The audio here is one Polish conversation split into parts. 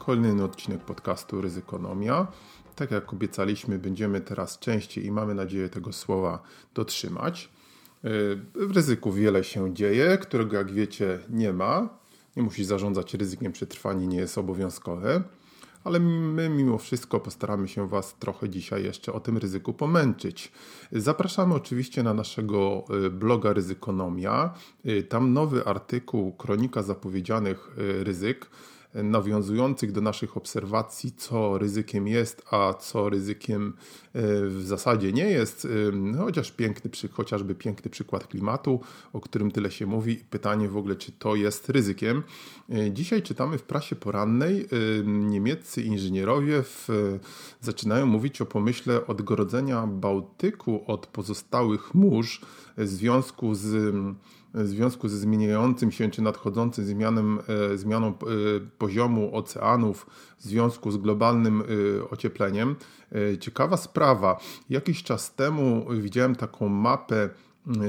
Kolejny odcinek podcastu Ryzykonomia. Tak jak obiecaliśmy, będziemy teraz częściej i mamy nadzieję tego słowa dotrzymać. Y, w ryzyku wiele się dzieje, którego jak wiecie nie ma. Nie musi zarządzać ryzykiem, przetrwanie nie jest obowiązkowe. Ale my mimo wszystko postaramy się Was trochę dzisiaj jeszcze o tym ryzyku pomęczyć. Zapraszamy oczywiście na naszego y, bloga Ryzykonomia. Y, tam nowy artykuł Kronika zapowiedzianych ryzyk nawiązujących do naszych obserwacji, co ryzykiem jest, a co ryzykiem e, w zasadzie nie jest, e, chociaż piękny, chociażby piękny przykład klimatu, o którym tyle się mówi. Pytanie w ogóle, czy to jest ryzykiem. E, dzisiaj czytamy w prasie porannej, niemieccy inżynierowie w, zaczynają mówić o pomyśle odgrodzenia Bałtyku od pozostałych mórz w związku z w związku ze zmieniającym się czy nadchodzącym zmianem, e, zmianą e, poziomu oceanów w związku z globalnym e, ociepleniem. Ciekawa sprawa. Jakiś czas temu widziałem taką mapę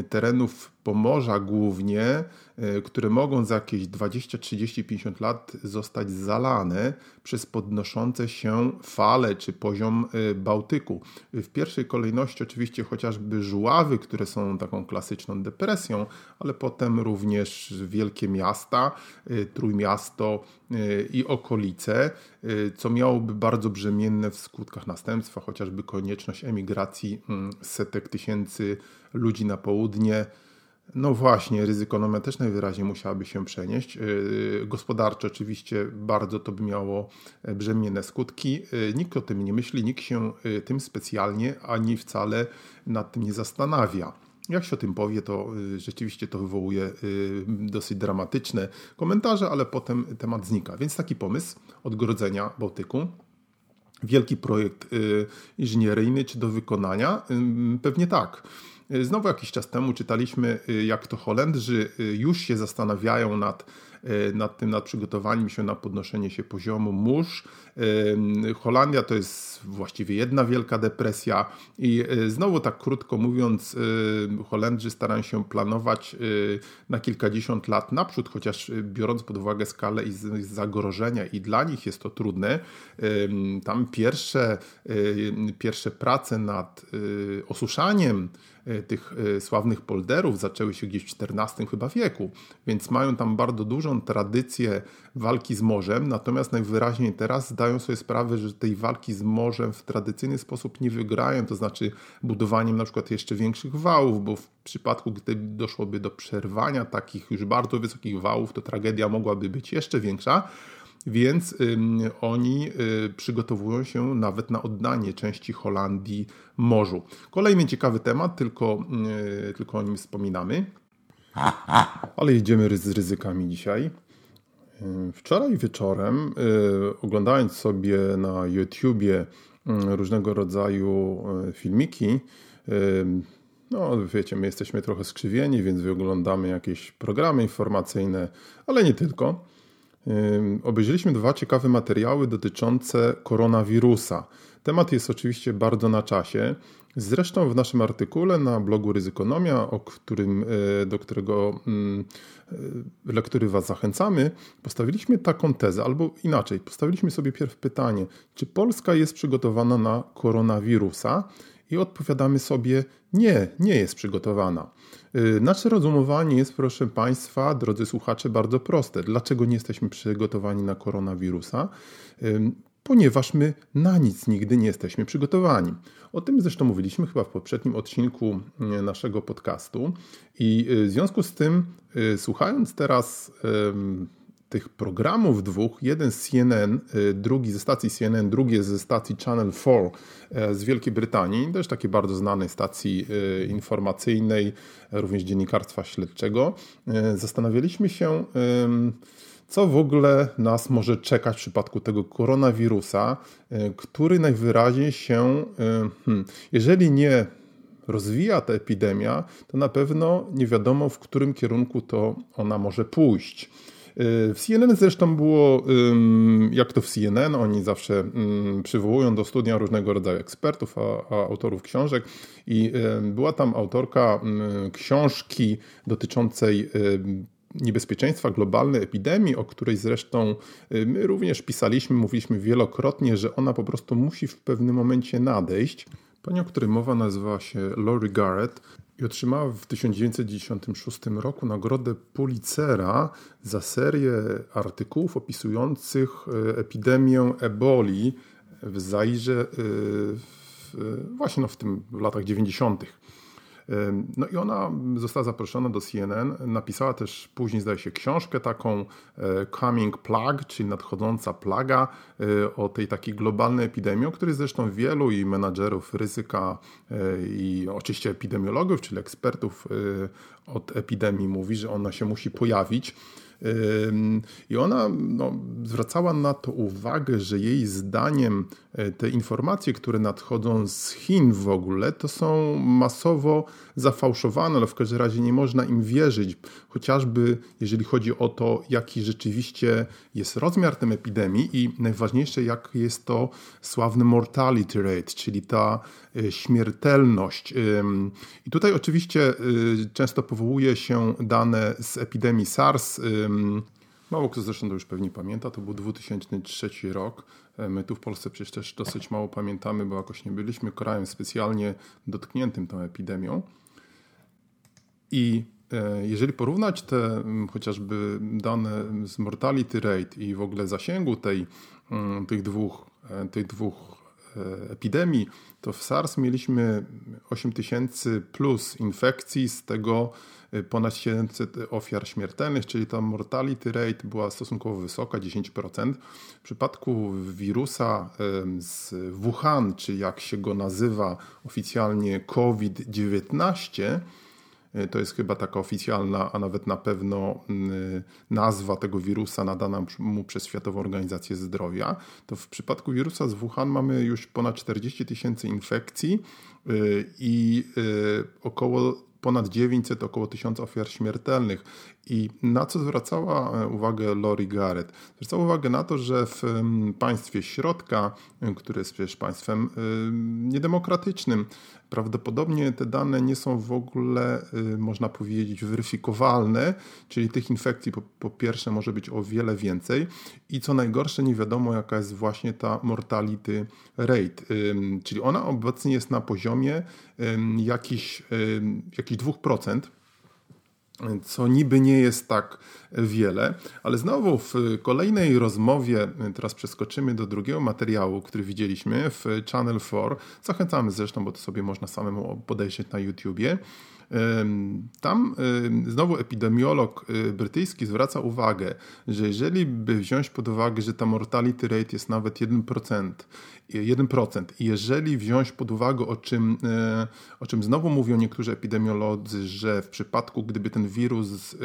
terenów Pomorza głównie, e, które mogą za jakieś 20, 30, 50 lat zostać zalane przez podnoszące się fale czy poziom e, Bałtyku. W pierwszej kolejności oczywiście chociażby żuławy, które są taką klasyczną depresją, ale potem również wielkie miasta, e, Trójmiasto i okolice, co miałoby bardzo brzemienne w skutkach następstwa, chociażby konieczność emigracji mm, setek tysięcy ludzi na południe, no właśnie, ryzykonomia też najwyraźniej musiałaby się przenieść. Yy, gospodarcze oczywiście bardzo to by miało e, brzemienne skutki. Yy, nikt o tym nie myśli, nikt się yy, tym specjalnie ani wcale nad tym nie zastanawia. Jak się o tym powie, to rzeczywiście to wywołuje dosyć dramatyczne komentarze, ale potem temat znika. Więc taki pomysł odgrodzenia Bałtyku wielki projekt inżynieryjny czy do wykonania? Pewnie tak. Znowu jakiś czas temu czytaliśmy, y, jak to Holendrzy y, już się zastanawiają nad, y, nad tym, nad przygotowaniem się na podnoszenie się poziomu mórz. Holandia to jest właściwie jedna wielka depresja i znowu tak krótko mówiąc, Holendrzy starają się planować na kilkadziesiąt lat naprzód, chociaż biorąc pod uwagę skalę i zagrożenia i dla nich jest to trudne. Tam pierwsze, pierwsze prace nad osuszaniem tych e, sławnych polderów zaczęły się gdzieś w XIV chyba wieku, więc mają tam bardzo dużą tradycję walki z morzem, natomiast najwyraźniej teraz zdają sobie sprawę, że tej walki z morzem w tradycyjny sposób nie wygrają, to znaczy budowaniem na przykład jeszcze większych wałów, bo w przypadku, gdy doszłoby do przerwania takich już bardzo wysokich wałów, to tragedia mogłaby być jeszcze większa. Więc oni y, przygotowują się nawet na oddanie części Holandii morzu. Kolejny ciekawy temat, tylko, y, tylko o nim wspominamy. Ale jedziemy z ryzykami dzisiaj. Y, wczoraj wieczorem, oglądając sobie na YouTubie różnego rodzaju filmiki, no, wiecie, my jesteśmy trochę skrzywieni, więc wyglądamy jakieś programy informacyjne, ale nie tylko obejrzeliśmy dwa ciekawe materiały dotyczące koronawirusa. Temat jest oczywiście bardzo na czasie. Zresztą w naszym artykule na blogu Ryzykonomia, o którym, e, do którego mm, e, lektury Was zachęcamy, postawiliśmy taką tezę, albo inaczej, postawiliśmy sobie pierw pytanie, czy Polska jest przygotowana na koronawirusa? I odpowiadamy sobie, nie, nie jest przygotowana. Y, nasze rozumowanie jest, proszę Państwa, drodzy słuchacze, bardzo proste. Dlaczego nie jesteśmy przygotowani na koronawirusa? Ponieważ my na nic nigdy nie jesteśmy przygotowani. O tym zresztą mówiliśmy chyba w poprzednim odcinku y, naszego podcastu. I y, w związku z tym, słuchając teraz tych programów dwóch, jeden z CNN, y, drugi ze stacji CNN, drugi ze stacji Channel 4 e, z Wielkiej Brytanii, też takiej bardzo znanej stacji y, informacyjnej, również dziennikarstwa śledczego, e, zastanawialiśmy się, co w ogóle nas może czekać w przypadku tego koronawirusa, który najwyraźniej się, hmm, jeżeli nie rozwija ta epidemia, to na pewno nie wiadomo, w którym kierunku to ona może pójść. W CNN zresztą było, jak to w CNN, oni zawsze przywołują do studia różnego rodzaju ekspertów, a, a autorów książek i była tam autorka książki dotyczącej niebezpieczeństwa globalnej epidemii, o której zresztą my również pisaliśmy, mówiliśmy wielokrotnie, że ona po prostu musi w pewnym momencie nadejść. Pani, o której mowa nazywała się Lori Garrett i otrzymała w 1996 roku nagrodę Pulitzera za serię artykułów opisujących e, epidemię eboli w Zairze w, właśnie no w tym w latach 90. No i ona została zaproszona do CNN, napisała też później, zdaje się, książkę taką e, Coming Plague, czyli nadchodząca plaga e, o tej takiej globalnej epidemii, o której zresztą wielu i menadżerów ryzyka e, i oczywiście epidemiologów, czyli ekspertów od epidemii mówi, że ona się musi pojawić. I ona no, zwracała na to uwagę, że jej zdaniem e, te informacje, które nadchodzą z Chin w ogóle, to są masowo zafałszowane, ale w każdym razie nie można im wierzyć, chociażby jeżeli chodzi o to, jaki rzeczywiście jest rozmiar tej epidemii i najważniejsze, jak jest to sławny mortality rate, czyli ta śmiertelność. I tutaj oczywiście e, często powołuje się dane z epidemii SARS, Mało kto zresztą to już pewnie pamięta, to był 2003 rok. E, my tu w Polsce przecież też dosyć mało pamiętamy, bo jakoś nie byliśmy krajem specjalnie dotkniętym tą epidemią. I e, jeżeli porównać te chociażby dane z mortality rate i w ogóle zasięgu tej, tych dwóch, e, tych dwóch epidemii, to w SARS mieliśmy 8 tysięcy plus infekcji, z tego ponad 700 ofiar śmiertelnych, czyli ta mortality rate była stosunkowo wysoka, 10%. W przypadku wirusa z Wuhan, czy jak się go nazywa oficjalnie COVID-19, e, to jest chyba taka oficjalna, a nawet na pewno nazwa tego wirusa nadana mu przez Światową Organizację Zdrowia. To w przypadku wirusa z Wuhan mamy już ponad 40 tysięcy infekcji e, i około ponad 900, około 1000 ofiar śmiertelnych. I na co zwracała e, uwagę Lori Garrett? Zwracała uwagę na to, że w państwie środka, które jest przecież państwem niedemokratycznym, prawdopodobnie te dane nie są w ogóle, można powiedzieć, weryfikowalne, czyli tych infekcji po, po, pierwsze może być o wiele więcej. I co najgorsze, nie wiadomo jaka jest właśnie ta mortality rate, czyli ona obecnie jest na poziomie jakichś, jakichś 2% co niby nie jest tak wiele, ale znowu w kolejnej rozmowie, teraz przeskoczymy do drugiego materiału, który widzieliśmy w Channel 4. Zachęcamy zresztą, bo to sobie można samemu podejrzeć na YouTubie. Tam znowu epidemiolog y, brytyjski zwraca uwagę, że jeżeli by wziąć pod uwagę, że ta mortality rate jest nawet 1%, 1% i jeżeli wziąć pod uwagę, o czym, e, o czym znowu mówią niektórzy epidemiolodzy, że w przypadku, gdyby ten wirus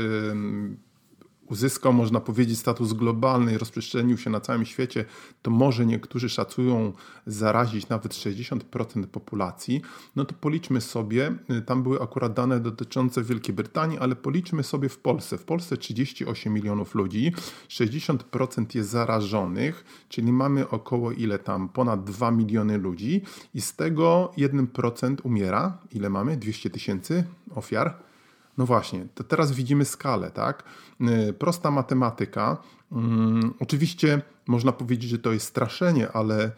uzyskał, można powiedzieć, status globalny i rozprzestrzenił się na całym świecie, to może niektórzy szacują zarazić nawet 60% populacji, no to policzmy sobie, y, tam były akurat dane dotyczące Wielkiej Brytanii, ale policzmy sobie w Polsce. W Polsce 38 milionów ludzi, 60% jest zarażonych, czyli mamy około ile tam, ponad 2 miliony ludzi i z tego 1% umiera. Ile mamy? 200 tysięcy ofiar? No właśnie, to teraz widzimy skalę, tak? Y, prosta matematyka. Mm, oczywiście można powiedzieć, że to jest straszenie, ale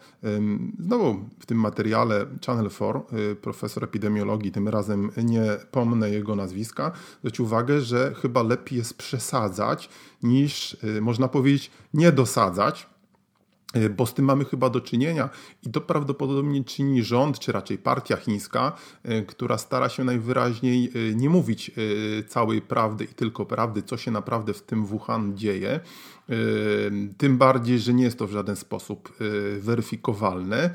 znowu w tym materiale Channel 4 y, profesor epidemiologii, tym razem nie pomnę jego nazwiska, zwrócił uwagę, że chyba lepiej jest przesadzać niż y, można powiedzieć nie dosadzać bo z tym mamy chyba do czynienia i to prawdopodobnie czyni rząd, czy raczej partia chińska, e, która stara się najwyraźniej e, nie mówić całej prawdy i tylko prawdy, co się naprawdę w tym Wuhan dzieje. Tym bardziej, że nie jest to w żaden sposób weryfikowalne,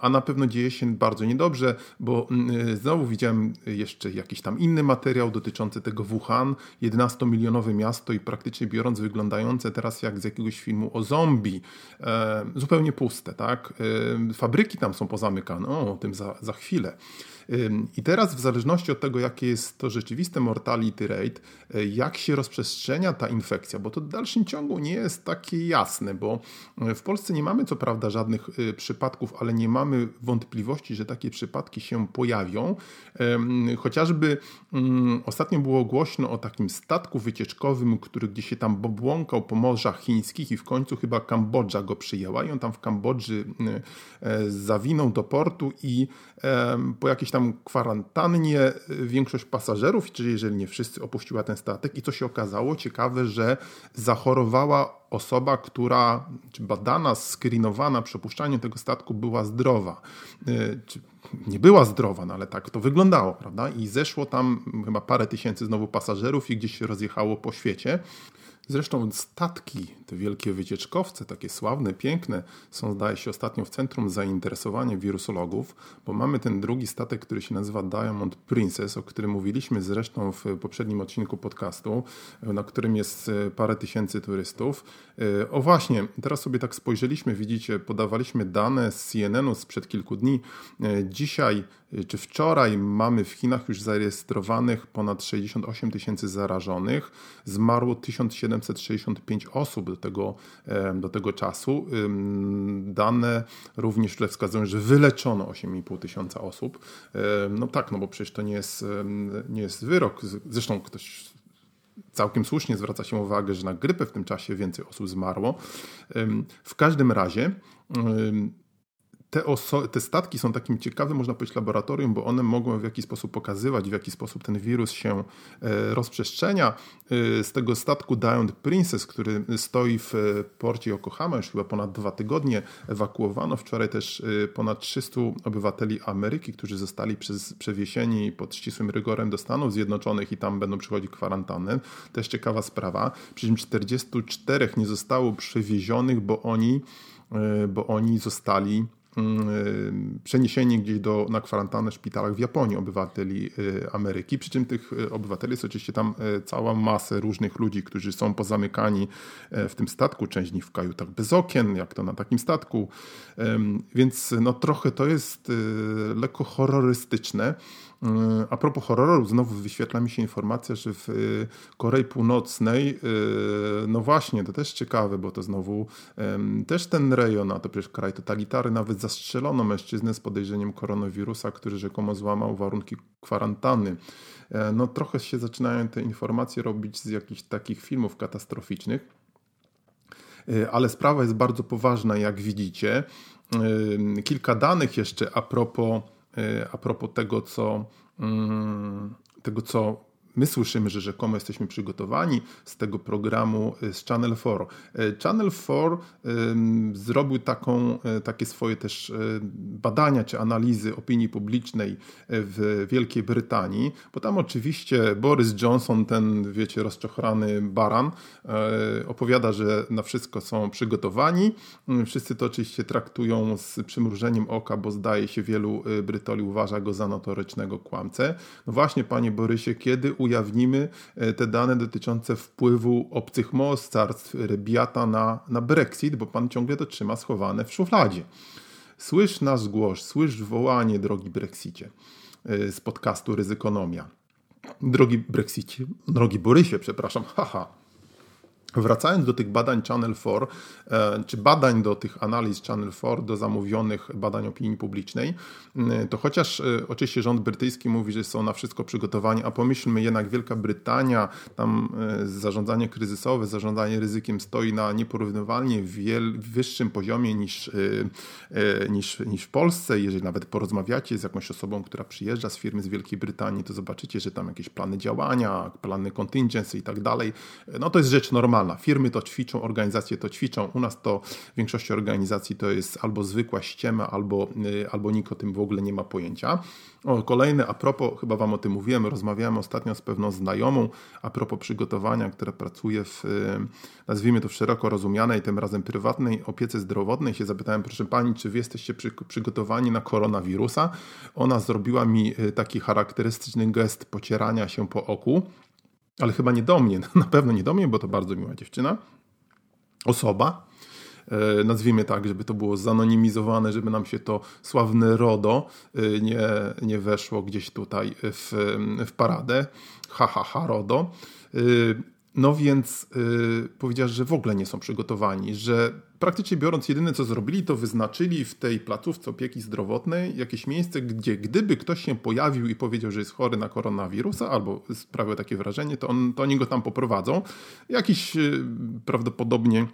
a na pewno dzieje się bardzo niedobrze, bo znowu widziałem jeszcze jakiś tam inny materiał dotyczący tego Wuhan, 11-milionowe miasto i praktycznie biorąc wyglądające teraz jak z jakiegoś filmu o zombie, zupełnie puste, tak? Fabryki tam są pozamykane, o tym za, za chwilę. I teraz w zależności od tego, jakie jest to rzeczywiste mortality rate, e, jak się rozprzestrzenia ta infekcja, bo to w dalszym ciągu nie jest takie jasne, bo e, w Polsce nie mamy co prawda żadnych e, przypadków, ale nie mamy wątpliwości, że takie przypadki się pojawią. Chociażby mm, ostatnio było głośno o takim statku wycieczkowym, który gdzieś się tam bobłąkał po morzach chińskich i w końcu chyba Kambodża go przyjęła i on tam w Kambodży zawinął do portu i po jakiejś tam tam kwarantannie y, większość pasażerów, czyli jeżeli nie wszyscy, opuściła ten statek. I co się okazało? Ciekawe, że zachorowała osoba, która, czy badana, screenowana przy opuszczaniu tego statku była zdrowa. Y, nie była zdrowa, no ale tak to wyglądało, prawda? I zeszło tam chyba parę tysięcy znowu pasażerów i gdzieś się rozjechało po świecie. Zresztą statki, te wielkie wycieczkowce, takie sławne, piękne, są zdaje się ostatnio w centrum zainteresowania wirusologów, bo mamy ten drugi statek, który się nazywa Diamond Princess, o którym mówiliśmy zresztą w poprzednim odcinku podcastu, na którym jest e, parę tysięcy turystów. E, o właśnie, teraz sobie tak spojrzeliśmy, widzicie, podawaliśmy dane z CNN-u sprzed kilku dni. E, dzisiaj czy wczoraj mamy w Chinach już zarejestrowanych ponad 68 tysięcy zarażonych, zmarło 1765 osób do tego, do tego czasu. Dane również wskazują, że wyleczono 8,5 tysiąca osób. No tak, no bo przecież to nie jest, nie jest wyrok. Zresztą ktoś całkiem słusznie zwraca się uwagę, że na grypę w tym czasie więcej osób zmarło. W każdym razie te, te, statki są takim ciekawym, można powiedzieć, laboratorium, bo one mogą w jakiś sposób pokazywać, w jaki sposób ten wirus się e, rozprzestrzenia. E, z tego statku Diamond Princess, który stoi w e, porcie Yokohama już chyba ponad dwa tygodnie, ewakuowano wczoraj też ponad 300 obywateli Ameryki, którzy zostali przez, przewiesieni pod ścisłym rygorem do Stanów Zjednoczonych i tam będą przychodzić kwarantannę. Też ciekawa sprawa. Przy czym 44 nie zostało przewiezionych, bo oni, bo oni zostali Mm, y, przeniesieni gdzieś do, na kwarantannę w szpitalach w Japonii obywateli y, Ameryki. Przy czym tych y, obywateli jest oczywiście tam cała masa różnych ludzi, którzy są pozamykani w tym statku, część z nich w kajutach bez okien, jak to na takim statku. Więc no, trochę to jest lekko horrorystyczne. A propos horroru, znowu wyświetla mi się informacja, że w y, Korei Północnej, y, no właśnie, to też ciekawe, bo to znowu też ten rejon, a to przecież kraj totalitarny, nawet zastrzelono mężczyznę z podejrzeniem koronawirusa, który rzekomo złamał warunki kwarantanny. E, no trochę się zaczynają te informacje robić z jakichś takich filmów katastroficznych, e, ale sprawa jest bardzo poważna, jak widzicie. Kilka danych jeszcze a propos E, a propos tego, co, mm, tego, co my słyszymy, że rzekomo jesteśmy przygotowani z tego programu e, z Channel 4. E, Channel 4 zrobił taką, e, takie swoje też badania czy analizy opinii publicznej w Wielkiej Brytanii, bo tam oczywiście Boris Johnson, ten wiecie, rozczochrany baran, opowiada, że na wszystko są przygotowani. Wszyscy to oczywiście traktują z przymrużeniem oka, bo zdaje się wielu Brytoli uważa go za notorycznego kłamcę. No właśnie, panie Borysie, kiedy ujawnimy e, te dane dotyczące wpływu obcych mocarstw Rebiata na, na Brexit, bo pan ciągle to trzyma schowane w szufladzie. Słysz nasz głos, słysz wołanie, drogi Brexicie, e, z podcastu Ryzykonomia. Drogi Brexicie, drogi Borysie, przepraszam, haha. Wracając do tych badań Channel 4, e, czy badań do tych analiz Channel 4, do zamówionych badań opinii publicznej, e, to chociaż e, oczywiście rząd brytyjski mówi, że są na wszystko przygotowani, a pomyślmy jednak Wielka Brytania, tam zarządzanie kryzysowe, zarządzanie ryzykiem stoi na nieporównywalnie wiel, wyższym poziomie niż, niż, niż w Polsce. Jeżeli nawet porozmawiacie z jakąś osobą, która przyjeżdża z firmy z Wielkiej Brytanii, to zobaczycie, że tam jakieś plany działania, plany contingency i tak dalej, no to jest rzecz normalna normalna. Firmy to ćwiczą, organizacje to ćwiczą. U nas to w większości organizacji to jest albo zwykła ściema, albo, y, albo nikt o tym w ogóle nie ma pojęcia. O, kolejne, a propos, chyba Wam o tym mówiłem, rozmawiałem ostatnio z pewną znajomą, a propos przygotowania, która pracuje w, y, nazwijmy to w szeroko rozumianej, tym razem prywatnej opiece zdrowotnej. Się zapytałem, proszę Pani, czy Wy jesteście przy, przygotowani na koronawirusa? Ona zrobiła mi y, taki charakterystyczny gest pocierania się po oku, ale chyba nie do mnie, na pewno nie do mnie, bo to bardzo miła dziewczyna, osoba, E, nazwijmy tak, żeby to było zanonimizowane, żeby nam się to sławne RODO e, nie, nie weszło gdzieś tutaj w, w paradę. Ha, ha, ha, RODO. No więc yy, że w ogóle nie są przygotowani, że praktycznie biorąc, jedyne co zrobili, to wyznaczyli w tej placówce opieki zdrowotnej jakieś miejsce, gdzie gdyby ktoś się pojawił i powiedział, że jest chory na koronawirusa, albo sprawiał takie wrażenie, to, on, to oni go tam poprowadzą. Jakiś yy, prawdopodobnie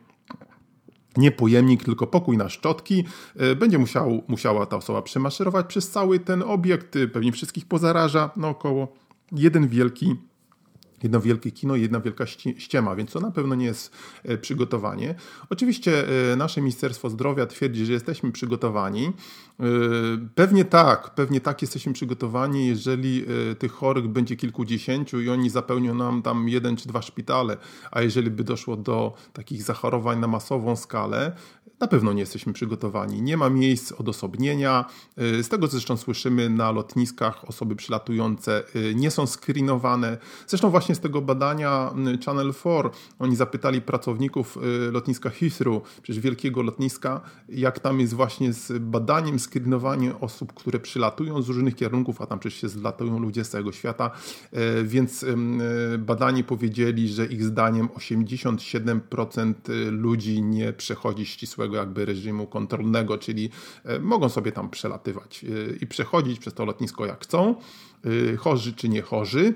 nie pojemnik, tylko pokój na szczotki. E, będzie musiał, musiała ta osoba przemaszerować przez cały ten obiekt, e, pewnie wszystkich pozaraża naokoło. Jeden wielki jedno wielkie kino, jedna wielka ściema, więc to na pewno nie jest e, przygotowanie. Oczywiście nasze Ministerstwo Zdrowia twierdzi, że jesteśmy przygotowani. Pewnie tak, pewnie tak jesteśmy przygotowani, jeżeli tych chorych będzie kilkudziesięciu i oni zapełnią nam tam jeden czy dwa szpitale, a jeżeli by doszło do takich zachorowań na masową skalę, na pewno nie jesteśmy przygotowani. Nie ma miejsc odosobnienia. Z tego zresztą słyszymy na lotniskach, osoby przylatujące nie są screenowane. Zresztą właśnie z tego badania Channel 4 oni zapytali pracowników lotniska Heathrow, przecież wielkiego lotniska, jak tam jest właśnie z badaniem screenowanie osób, które przylatują z różnych kierunków, a tam przecież się zlatują ludzie z całego świata, e, więc e, badani powiedzieli, że ich zdaniem 87% ludzi nie przechodzi ścisłego jakby reżimu kontrolnego, czyli e, mogą sobie tam przelatywać i przechodzić przez to lotnisko jak chcą, chorzy czy nie chorzy.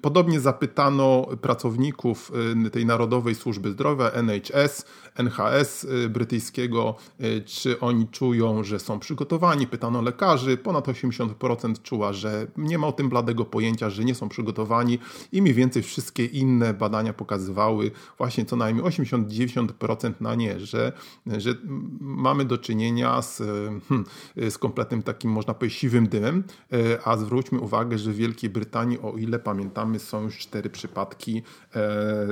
Podobnie zapytano pracowników tej Narodowej Służby Zdrowia, NHS, NHS y, brytyjskiego, y, czy oni czują, że są przygotowani. Pytano lekarzy, ponad 80% czuła, że nie ma o tym bladego pojęcia, że nie są przygotowani i mniej więcej wszystkie inne badania pokazywały właśnie co najmniej 80-90% na nie, że, że mamy do czynienia z, hmm, z kompletnym takim, można powiedzieć, siwym dymem, y, a zwróćmy uwagę, że w Wielkiej Brytanii, o ile pamiętamy, są już cztery przypadki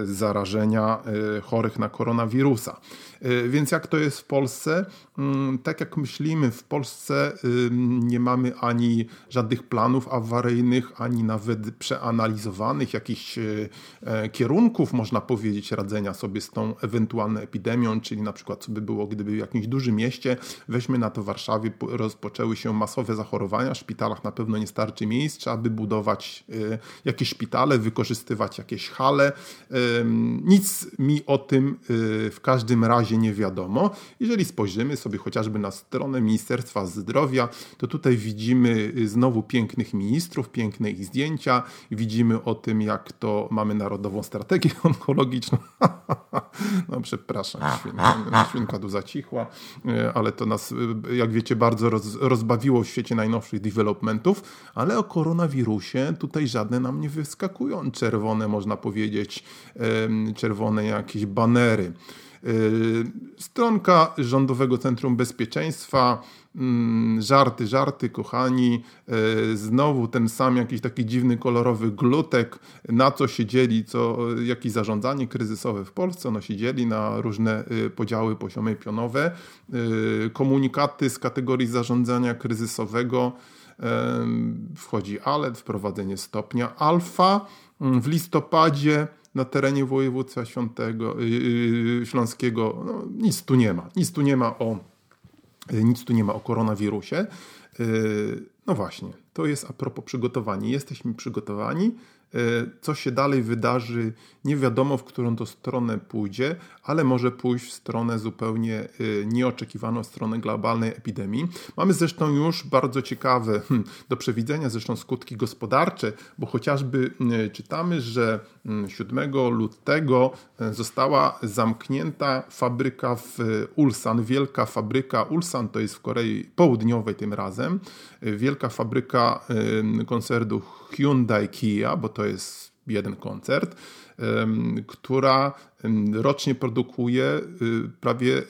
zarażenia chorych na koronawirusa. Y, więc jak to jest w Polsce? Mm, tak jak myślimy, w Polsce nie mamy ani żadnych planów awaryjnych, ani nawet przeanalizowanych jakichś e, kierunków, można powiedzieć, radzenia sobie z tą ewentualną epidemią, czyli na przykład co by było, gdyby w jakimś dużym mieście, weźmy na to Warszawie, rozpoczęły się masowe zachorowania, w szpitalach na pewno nie starczy miejsc, trzeba by budować jakieś szpitale, wykorzystywać jakieś hale. Nic mi o tym w każdym razie nie wiadomo. Jeżeli spojrzymy sobie chociażby na stronę Ministerstwa Zdrowia, to tutaj widzimy y, znowu pięknych ministrów, piękne ich zdjęcia. Widzimy o tym, jak to mamy Narodową Strategię Onkologiczną. no przepraszam, świnka, świnka tu zacichła, y, ale to nas, y, jak wiecie, bardzo roz, rozbawiło w świecie najnowszych developmentów, ale o koronawirusie tutaj żadne nam nie wyskakują. Czerwone, można powiedzieć, czerwone jakieś banery. Y, stronka Rządowego Centrum Bezpieczeństwa. Mm, żarty, żarty, kochani. Y, znowu ten sam jakiś taki dziwny, kolorowy glutek. Na co się dzieli, co, jakieś zarządzanie kryzysowe w Polsce. Ono się dzieli na różne y, podziały poziome i pionowe. Komunikaty z kategorii zarządzania kryzysowego. Wchodzi ALET, wprowadzenie stopnia alfa. Mm, w listopadzie na terenie województwa Świątego, yy, Śląskiego. No, nic tu nie ma. Nic tu nie ma o, nic tu nie ma o koronawirusie. Yy, no właśnie, to jest a propos przygotowania. Jesteśmy przygotowani, co się dalej wydarzy, nie wiadomo w którą to stronę pójdzie, ale może pójść w stronę zupełnie e, nieoczekiwaną, stronę globalnej epidemii. Mamy zresztą już bardzo ciekawe hmm, do przewidzenia zresztą skutki gospodarcze, bo chociażby e, czytamy, że 7 hmm, lutego została zamknięta fabryka w Ulsan, wielka fabryka Ulsan, to jest w Korei Południowej tym razem, wielka fabryka koncernu Hyundai Kia, bo to jest jeden koncert. Która rocznie produkuje y, prawie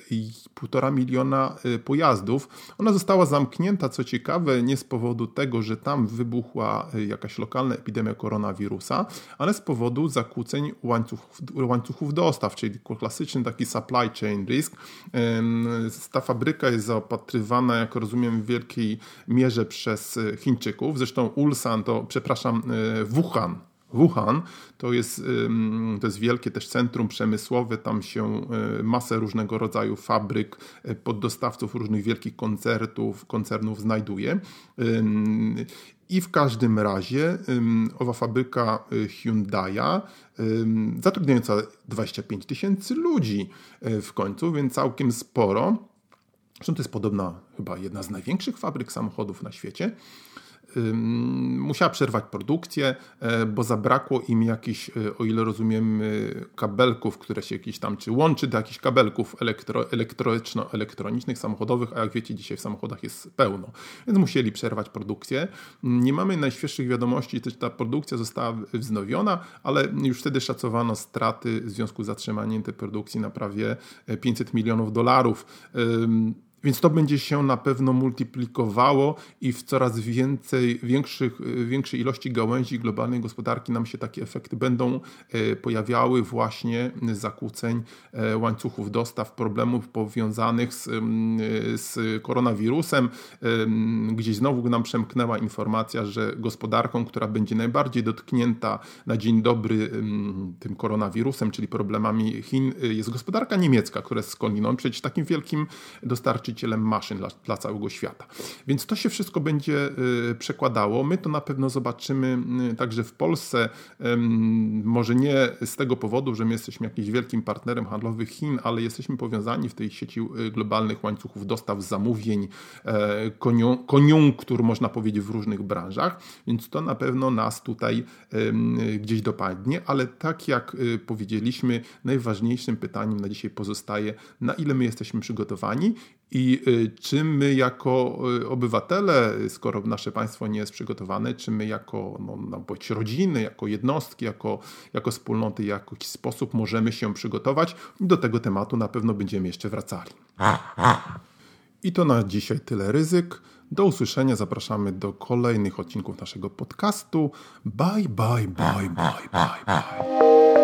półtora miliona y, pojazdów. Ona została zamknięta, co ciekawe, nie z powodu tego, że tam wybuchła y, jakaś lokalna epidemia koronawirusa, ale z powodu zakłóceń łańcuchów, łańcuchów dostaw, czyli klasyczny taki supply chain risk. Ta fabryka jest zaopatrywana, jak rozumiem, w wielkiej mierze przez Chińczyków. Zresztą Ulsan to, przepraszam, Wuhan Wuhan to jest, to jest wielkie też centrum przemysłowe, tam się e, masę różnego rodzaju fabryk, e, poddostawców różnych wielkich koncertów, koncernów znajduje. I w każdym razie owa fabryka e, Hyundai'a zatrudniająca 25 tysięcy ludzi w końcu, więc całkiem sporo. Zresztą to jest podobna, chyba jedna z największych fabryk samochodów na świecie musiała przerwać produkcję, e, bo zabrakło im jakichś, e, o ile rozumiem, kabelków, które się jakieś tam, czy łączy do jakichś kabelków elektro, elektronicznych, samochodowych, a jak wiecie, dzisiaj w samochodach jest pełno. Więc musieli przerwać produkcję. Nie mamy najświeższych wiadomości, czy ta produkcja została wznowiona, ale już wtedy szacowano straty w związku z zatrzymaniem tej produkcji na prawie 500 milionów dolarów. Więc to będzie się na pewno multiplikowało i w coraz więcej, większych, większej ilości gałęzi globalnej gospodarki nam się takie efekty będą e, pojawiały właśnie zakłóceń e, łańcuchów dostaw, problemów powiązanych z, z koronawirusem. Gdzieś znowu nam przemknęła informacja, że gospodarką, która będzie najbardziej dotknięta na dzień dobry tym koronawirusem, czyli problemami Chin, jest gospodarka niemiecka, która jest skądinąd przecież takim wielkim dostarczycielem właścicielem maszyn dla, dla, całego świata. Więc to się wszystko będzie y, przekładało. My to na pewno zobaczymy y, także w Polsce. Może nie z tego powodu, że my jesteśmy jakimś wielkim partnerem handlowym Chin, ale jesteśmy powiązani w tej sieci y, globalnych łańcuchów dostaw, zamówień, e, koniunktur, można powiedzieć, w różnych branżach. Więc to na pewno nas tutaj gdzieś dopadnie, ale tak jak powiedzieliśmy, najważniejszym pytaniem na dzisiaj pozostaje, na ile my jesteśmy przygotowani i y, czy my jako y, obywatele, skoro nasze państwo nie jest przygotowane, czy my jako no, no, bądź rodziny, jako jednostki, jako, jako wspólnoty, w jakiś sposób możemy się przygotować? Do tego tematu na pewno będziemy jeszcze wracali. I to na dzisiaj tyle ryzyk. Do usłyszenia. Zapraszamy do kolejnych odcinków naszego podcastu. Bye, bye, bye, bye, bye, bye.